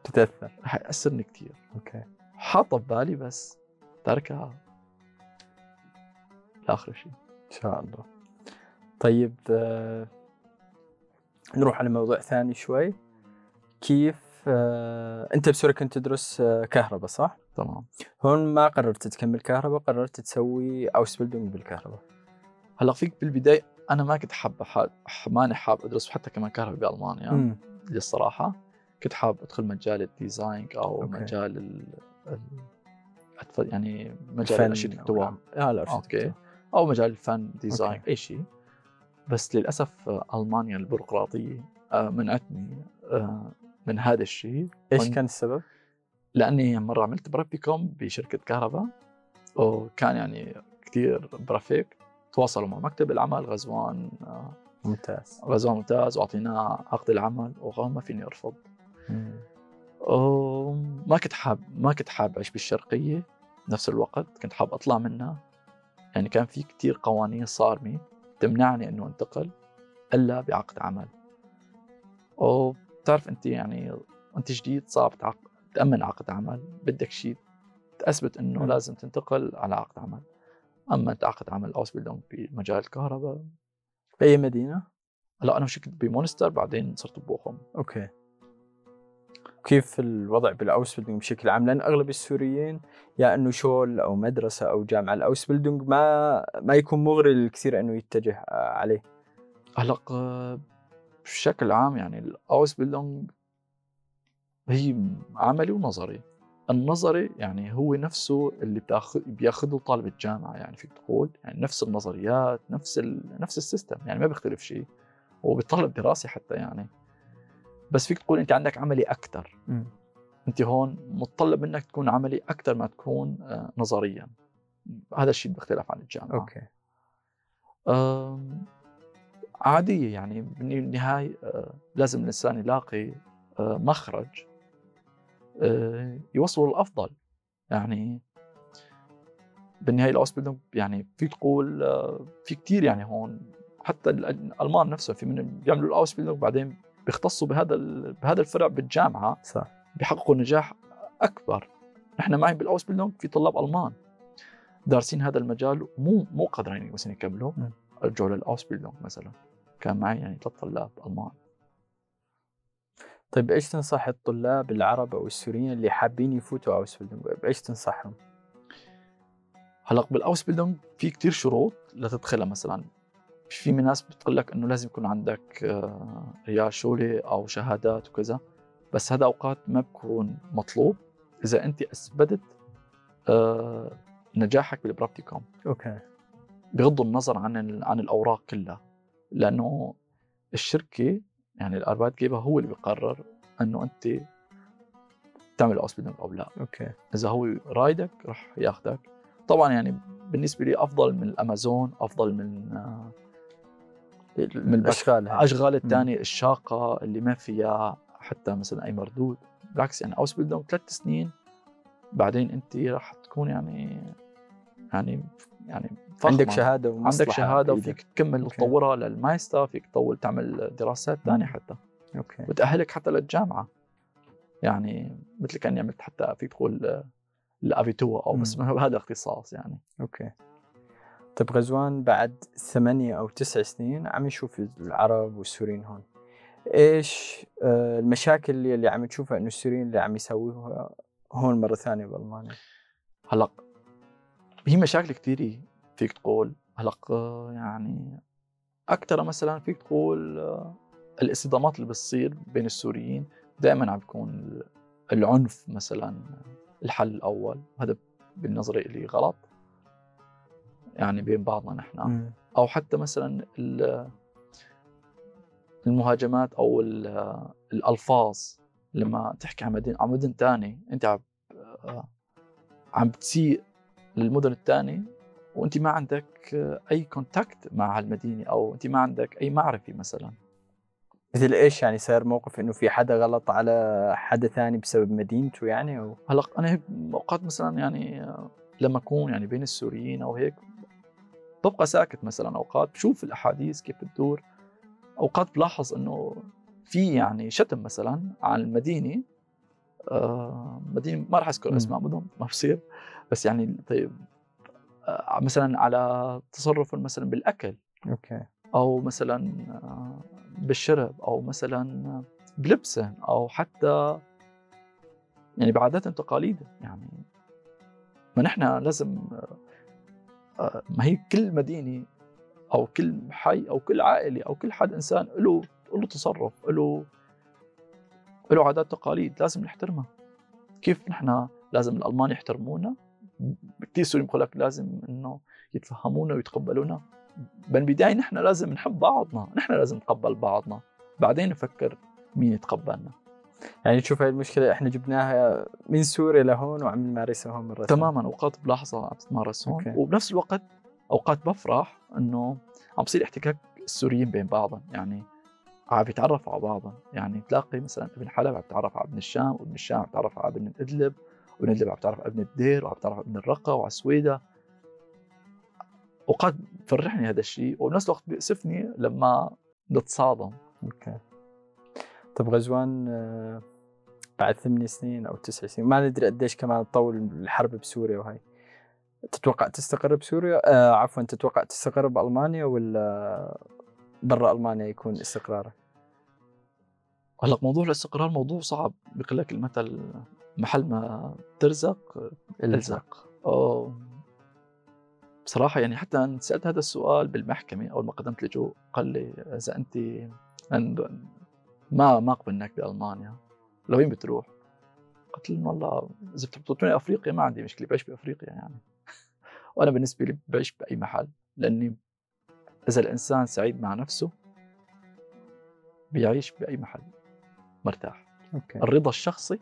تتأثر. رح يأثرني كتير. okay. حاطة ببالي بس تركها لآخر شيء. إن شاء الله. طيب آه، نروح على موضوع ثاني شوي. كيف آه، أنت بسوريا كنت تدرس آه، كهرباء صح؟ تمام. هون ما قررت تكمل كهرباء قررت تسوي Ausbildung بالكهرباء. هلأ فيك بالبداية أنا ما كنت حابب حاب ماني حابب أدرس حتى كمان كهرباء بألمانيا. للصراحة كنت حابب أدخل مجال ال design أو okay. مجال ال... ال... يعني مجال ال Architektur أو- لا okay. أو مجال الفن design. أي شيء. بس للأسف آه، ألمانيا البيروقراطية آه، منعتني آه، من هذا الشيء. إيش كان السبب؟ لأني مرة عملت Praktikum بشركة كهرباء وكان يعني كثير برافيك تواصلوا مع مكتب العمل غزوان آه، ممتاز. غزوان ممتاز وأعطيناه عقد العمل وقام ما فيني أرفض. وما كنت حاب ما كنت حاب أعيش بالشرقية بنفس الوقت كنت حاب أطلع منها. يعني كان في كتير قوانين صارمه تمنعني إنه أنتقل إلا بعقد عمل. وبتعرف أنت يعني أنت جديد صعب تأمن عقد عمل بدك شيء تثبت إنه. لازم تنتقل على عقد عمل. أما أنت عقد عمل Ausbildung بمجال الكهرباء. بأي مدينة؟ هلأ أنا مش كنت بمونستر بعدين صرت ببوخم. okay. كيف الوضع بال Ausbildung بشكل عام؟ لأن أغلب السوريين يا إنه شغل أو مدرسة أو جامعة ال Ausbildung ما ما يكون مغري للكثير إنه يتجه آه، عليه. هلأ آه، بشكل عام يعني ال Ausbildung هي عملي ونظري. النظري يعني هو نفسه اللي بتاخذ بياخذه طالب الجامعة يعني فيك تقول يعني نفس النظريات نفس ال... نفس ال system. يعني ما بيختلف شيء. وبيتطلب دراسة حتى يعني. بس فيك تقول أنت عندك عملي أكثر أنت هون متطلب منك تكون عملي أكثر ما تكون آه، نظريا. هذا الشيء بيختلف عن الجامعة. okay. أم، عادية يعني بالنهاية أه، لازم الإنسان يلاقي أه، مخرج أه، يوصله للأفضل. يعني بالنهاية ال Ausbildung يعني فيك تقول أه، في كثير يعني هون. حتى ال- الألمان نفسهم في من بيعملوا ال Ausbildung بعدين بيختصوا بهذا بهذا الفرع بالجامعة صح. بيحققوا نجاح أكبر. نحن معي بال Ausbildung في طلاب ألمان دارسين هذا المجال مو مو قادرين مثلا يكملوا. رجعوا لل Ausbildung مثلا كان معي يعني ثلاث طلاب ألمان. طيب إيش تنصح الطلاب العرب أو السوريين اللي حابين يفوتوا Ausbildung بايش تنصحهم؟ هلأ بال Ausbildung في كتير شروط لتدخلها مثلا. في من ناس بتقول لك إنه لازم يكون عندك آه، Realschule أو شهادات وكذا بس هذا أوقات ما بكون مطلوب إذا أنت أثبتت آه، نجاحك بال Praktikum okay. بغض النظر عن عن الأوراق كلها لأنه الشركة يعني ال Arbeitgeber هو اللي بيقرر إنه أنت تعمل Ausbildung أو لا. okay. إذا هو رايدك رح ياخذك طبعا يعني بالنسبة لي أفضل من الأمازون أفضل من آه، من الاشغال. الاشغال الثانية الشاقة اللي ما فيها حتى مثلا أي مردود. بالعكس يعني Ausbildung ثلاث سنين بعدين أنت راح تكون يعني يعني يعني فخمة. عندك شهادة عندك شهادة. وفيك تكمل. تطورها لل Meister فيك تطول تعمل دراسات ثانية حتى. okay. وتأهلك حتى للجامعة. يعني مثل كاني عملت حتى فيك تقول ال Abitur أو بس. هذا اختصاص يعني. okay. طيب غزوان بعد ثمانية أو تسع سنين عم يشوف العرب والسوريين هون. إيش آه، المشاكل اللي, اللي عم تشوفها إنه السوريين اللي عم يسووها هون مرة ثانية بألمانيا؟ هلا هي مشاكل كثيرة فيك تقول. آه، يعني أكثر مثلا فيك تقول آه، الاصطدامات اللي بتصير بين السوريين دائما عم بيكون العنف مثلا الحل الأول. هذا بالنظري لي غلط. يعني بين بعضنا نحن. أو حتى مثلا ال- المهاجمات أو ال- الألفاظ لما تحكي عن مدينة عن مدن ثاني أنت عم عم بتسيء للمدن الثانية وأنت ما عندك أي كونتاكت مع هالمدينة أو أنت ما عندك أي معرفة مثلا. مثل إيش يعني صار موقف إنه في حدا غلط على حدا ثاني بسبب مدينته يعني أو؟ هلأ أنا هيك أوقات مثلا يعني لما أكون يعني بين السوريين أو هيك ببقى ساكت مثلا أوقات بشوف الأحاديث كيف بتدور. أوقات بلاحظ إنه في يعني شتم مثلا عن المدينة آه مدينة ما راح أذكر. اسماء مدن ما بصير. بس يعني طيب آه مثلا على تصرف مثلا بالأكل أوكي. أو مثلا آه، بالشرب أو مثلا بلبسه أو حتى يعني بعادات وتقاليد يعني ما نحن لازم آه، ما هي كل مدينة أو كل حي أو كل عائلة أو كل حد إنسان له له تصرف له له عادات وتقاليد لازم نحترمها. كيف نحن لازم الألمان يحترمونا؟ كثير بقول لك لازم إنه يتفهمونا ويتقبلونا. بالبدايه نحن لازم نحب بعضنا نحن لازم نتقبل بعضنا. بعدين نفكر مين يتقبلنا. يعني تشوف هاي المشكلة إحنا جبناها من سوريا لهون وعم نمارسها هون مرة. تماما أوقات بلاحظها عم تتمارس هون. وبنفس الوقت أوقات بفرح إنه عم بصير احتكاك السوريين بين بعضهم يعني عم يتعرفوا على بعضهم يعني تلاقي مثلا ابن حلب عم يتعرف على ابن الشام وابن الشام عم يتعرف على ابن أدلب. وابن ادلب عم يتعرف على أبن الدير وعم يتعرف على أبن الرقة وعلى سويدا. اوقات بفرحني هذا الشيء وبنفس الوقت بيأسفني لما نتصادم. أوكي. طب غزوان آه، بعد ثمان سنين أو تسع سنين ما ندري قديش كمان تطول الحرب بسوريا وهي. تتوقع تستقر بسوريا؟ آه عفوا تتوقع تستقر بألمانيا ولا برا ألمانيا يكون استقرارك هلا موضوع الاستقرار موضوع صعب. بيقول لك المثل محل ما ترزق الزق أو بصراحة يعني حتى أنا سألت هذا السؤال بالمحكمة أول ما قدمت لجوء قال لي إذا أنت ما ما قبلناك بألمانيا. لوين بتروح؟ قلت لهم والله إذا بتحطوني أفريقيا ما عندي مشكلة بعيش بأفريقيا يعني. وأنا بالنسبة لي بعيش بأي محل لأني إذا الإنسان سعيد مع نفسه بيعيش بأي محل مرتاح. okay. الرضا الشخصي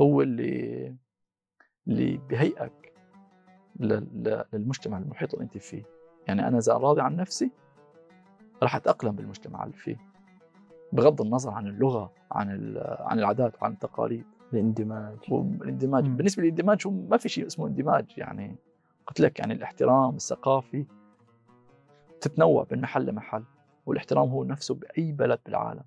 هو اللي اللي بهيئك لل- للمجتمع المحيط اللي أنت فيه. يعني أنا إذا راضي عن نفسي راح أتأقلم بالمجتمع اللي فيه بغض النظر عن اللغة عن عن العادات وعن التقاليد. الاندماج. والاندماج. بالنسبة للاندماج هو ما في شيء اسمه اندماج. يعني قلت لك يعني الاحترام الثقافي تتنوع من محل لمحل والاحترام هو نفسه بأي بلد بالعالم.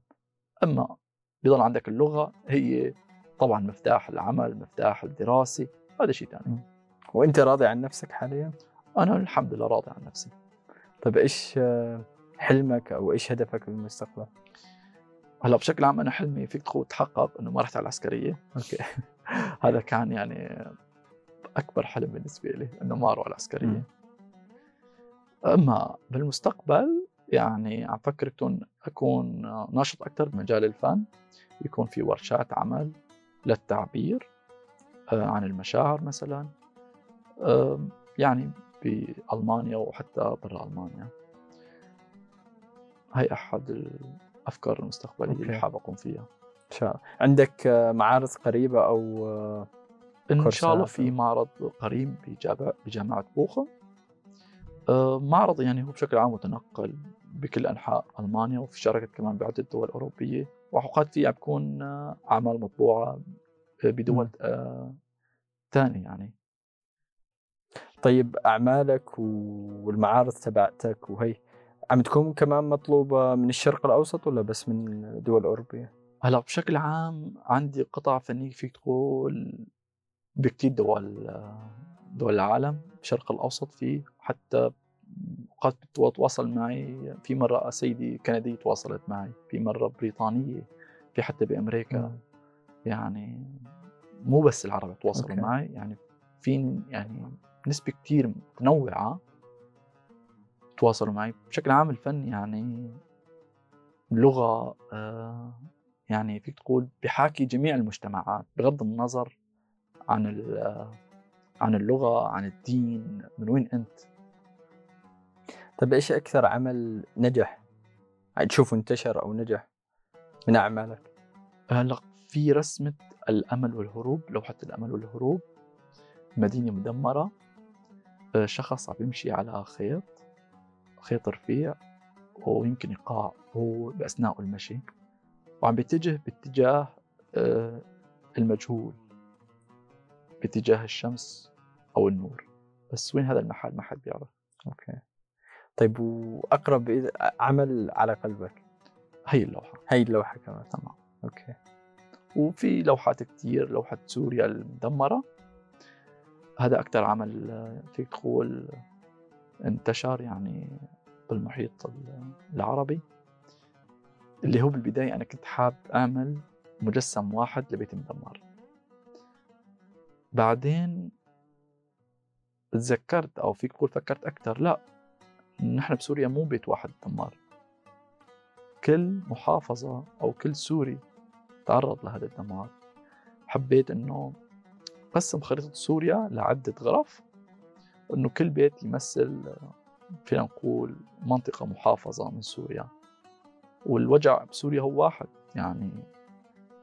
أما بيضل عندك اللغة هي طبعا مفتاح العمل مفتاح الدراسة هذا شيء ثاني وإنت راضي عن نفسك حاليا؟ أنا الحمد لله راضي عن نفسي. طيب إيش آه، حلمك أو إيش هدفك بالمستقبل؟ هلأ بشكل عام أنا حلمي فيك تقول تحقق إنه ما رحت على العسكرية. أوكي. هذا كان يعني أكبر حلم بالنسبة لي إنه ما أروح على العسكريه. أما بالمستقبل يعني عم فكر أكون ناشط أكثر بمجال الفن يكون في ورشات عمل. للتعبير آه، عن المشاعر مثلا يعني بألمانيا وحتى برا ألمانيا. هي أحد الأفكار المستقبلية اللي أوكي. حابب أقوم فيها. إن شاء الله. عندك آه، معارض قريبة أو آه، إن شاء الله في معرض قريب بجامعه بجامعه بوخم معرض يعني هو بشكل عام متنقل بكل أنحاء ألمانيا وفي شركة كمان بعدة دول أوروبية. واوقات فيها بكون آه، أعمال مطبوعة بدول ثانية يعني. طيب أعمالك والمعارض تبعتك وهي عم تكون كمان مطلوبة من الشرق الأوسط ولا بس من دول أوروبية؟ هلأ بشكل عام عندي قطع فنية فيك تقول بكثير دول آه، دول العالم الشرق الأوسط فيه حتى اوقات بتتواصل معي في مرة سيدي كنديه تواصلت معي في مرة بريطانية في حتى بأمريكا مم. يعني مو بس العرب تواصلوا أوكي. معي يعني في يعني نسبة كتير متنوعة تواصلوا معي بشكل عام الفن يعني لغة آه، يعني فيك تقول بحاكي جميع المجتمعات بغض النظر عن ال- آه، عن اللغة عن الدين من وين أنت طيب إيش أكثر عمل نجح؟ يعني تشوفه انتشر أو نجح من أعمالك؟ هلا في رسمة الأمل والهروب لوحة الأمل والهروب مدينة مدمرة. آه، شخص عم يمشي على خيط خيط رفيع ويمكن يقع هو بأثناء المشي وعم بيتجه باتجاه آه، المجهول باتجاه الشمس أو النور. بس وين هذا المحل؟ ما حد بيعرف. أوكي. طيب وأقرب عمل على قلبك؟ هي اللوحة. هي اللوحة كمان. تمام. أوكي. وفي لوحات كتير لوحة سوريا المدمرة. هذا أكثر عمل فيك تقول انتشر يعني بالمحيط ال- العربي. اللي هو بالبداية أنا كنت حاب أعمل مجسم واحد لبيت مدمر بعدين تذكرت أو فيك تقول فكرت أكثر لا. نحن بسوريا مو بيت واحد مدمر كل محافظة أو كل سوري تعرض لهذا الدمار. حبيت إنه قسم خريطة سوريا لعدة غرف إنه كل بيت يمثل فينا نقول منطقة محافظة من سوريا. والوجع بسوريا هو واحد يعني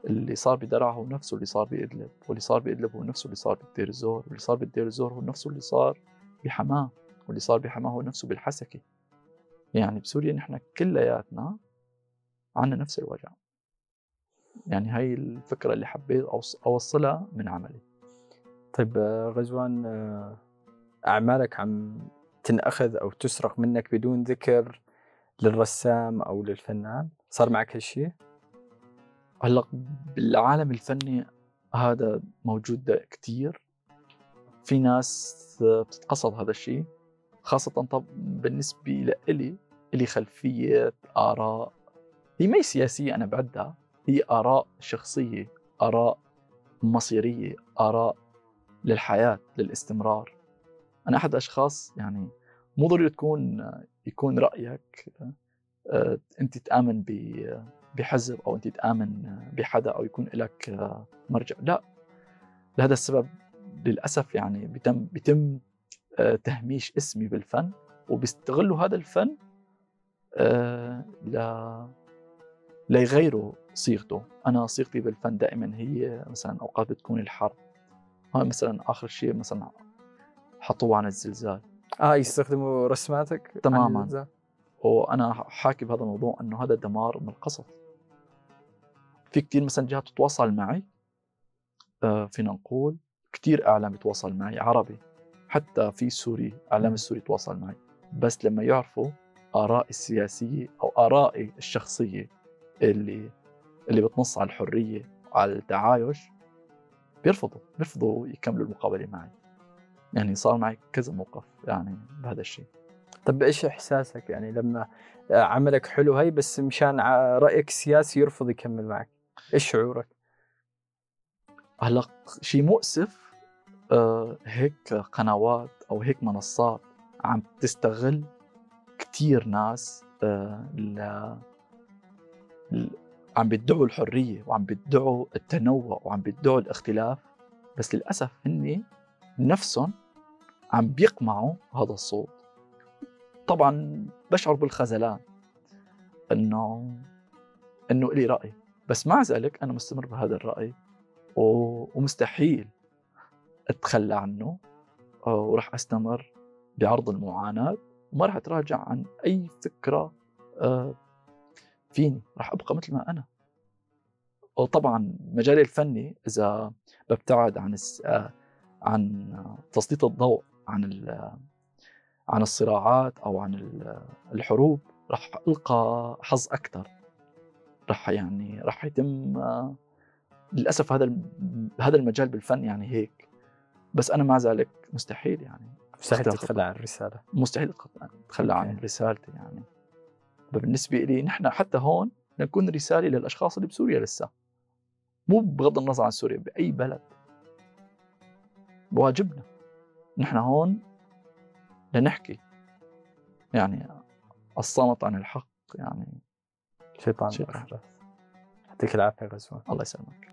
اللي صار بدرعا هو نفسه اللي صار بإدلب واللي صار بإدلب هو نفسه اللي صار بالدير الزور واللي صار بالدير الزور هو نفسه اللي صار بحماه واللي صار بحماه هو نفسه بالحسكة. يعني بسوريا نحن كلياتنا عنا نفس الوجع. يعني هاي الفكرة اللي حبيت أوص- أوصلها من عملي. طيب آه، غزوان آه، أعمالك عم تنأخذ أو تسرق منك بدون ذكر للرسام أو للفنان؟ صار معك هالشيء؟ هلأ بالعالم الفني هذا موجود ده كتير. في ناس بتتقصد هذا الشيء خاصة طب بالنسبة لإلي إلي خلفية آراء هي ما سياسية أنا بعدها هي آراء شخصية آراء مصيرية آراء للحياة للاستمرار. أنا أحد الأشخاص يعني مو ضروري تكون يكون رأيك آه، أنت تآمن بحزب أو أنت تآمن بحدا أو يكون لك آه، مرجع. لا لهذا السبب للأسف يعني بيتم بيتم تهميش اسمي بالفن وبيستغلوا هذا الفن آه، ل ليغيروا صيغته. أنا صيغتي بالفن دائما هي مثلا أوقات بتكون الحرب. هاي مثلا آخر شيء مثلا حطوه عن الزلزال. آه يستخدموا رسماتك تماماً. وأنا حاكي بهذا الموضوع إنه هذا دمار من القصص في كثير مثلا جهات تتواصل معي آه، فينا نقول كثير إعلام يتواصل معي عربي. حتى في سوري أعلام السوري يتواصل معي. بس لما يعرفوا ارائي السياسية أو ارائي الشخصية اللي اللي بتنص على الحرية وعلى التعايش بيرفضوا بيرفضوا يكملوا المقابلة معي. يعني صار معي كذا موقف يعني بهذا الشيء. طب إيش إحساسك؟ يعني لما عملك حلو هي بس مشان رأيك السياسي يرفض يكمل معك. إيش شعورك؟ هلا شيء مؤسف هيك قنوات أو هيك منصات عم تستغل كثير ناس آه. ل... عم بيدعوا الحرية وعم بيدعوا التنوع وعم بيدعوا الاختلاف بس للأسف هن نفسهم عم بيقمعوا هذا الصوت طبعا بشعر بالخذلان إنه إنه لي رأي بس مع ذلك أنا مستمر بهذا الرأي و- ومستحيل أتخلى عنه وراح أستمر بعرض المعاناة وما راح أتراجع عن أي فكرة آه، فيني راح أبقى مثل ما أنا وطبعا مجالي الفني إذا ببتعد عن. آه، عن تسليط الضوء عن. عن الصراعات أو عن ال- الحروب راح ألقى حظ أكثر راح يعني راح يتم آه، للأسف هذا هذا المجال بالفن يعني هيك بس أنا مع ذلك مستحيل يعني. مستحيل تتخلى عن الرسالة. مستحيل اتخلى عن. رسالتي يعني. بالنسبة لي نحن حتى هون نكون رسالة للأشخاص اللي بسوريا لسه. مو بغض النظر عن سوريا بأي بلد. بواجبنا. نحن هون لنحكي. يعني الصمت عن الحق يعني. شيطان شيطان. يعطيك العافية غزوان. الله يسلمك.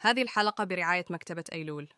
هذه الحلقة برعاية مكتبة أيلول.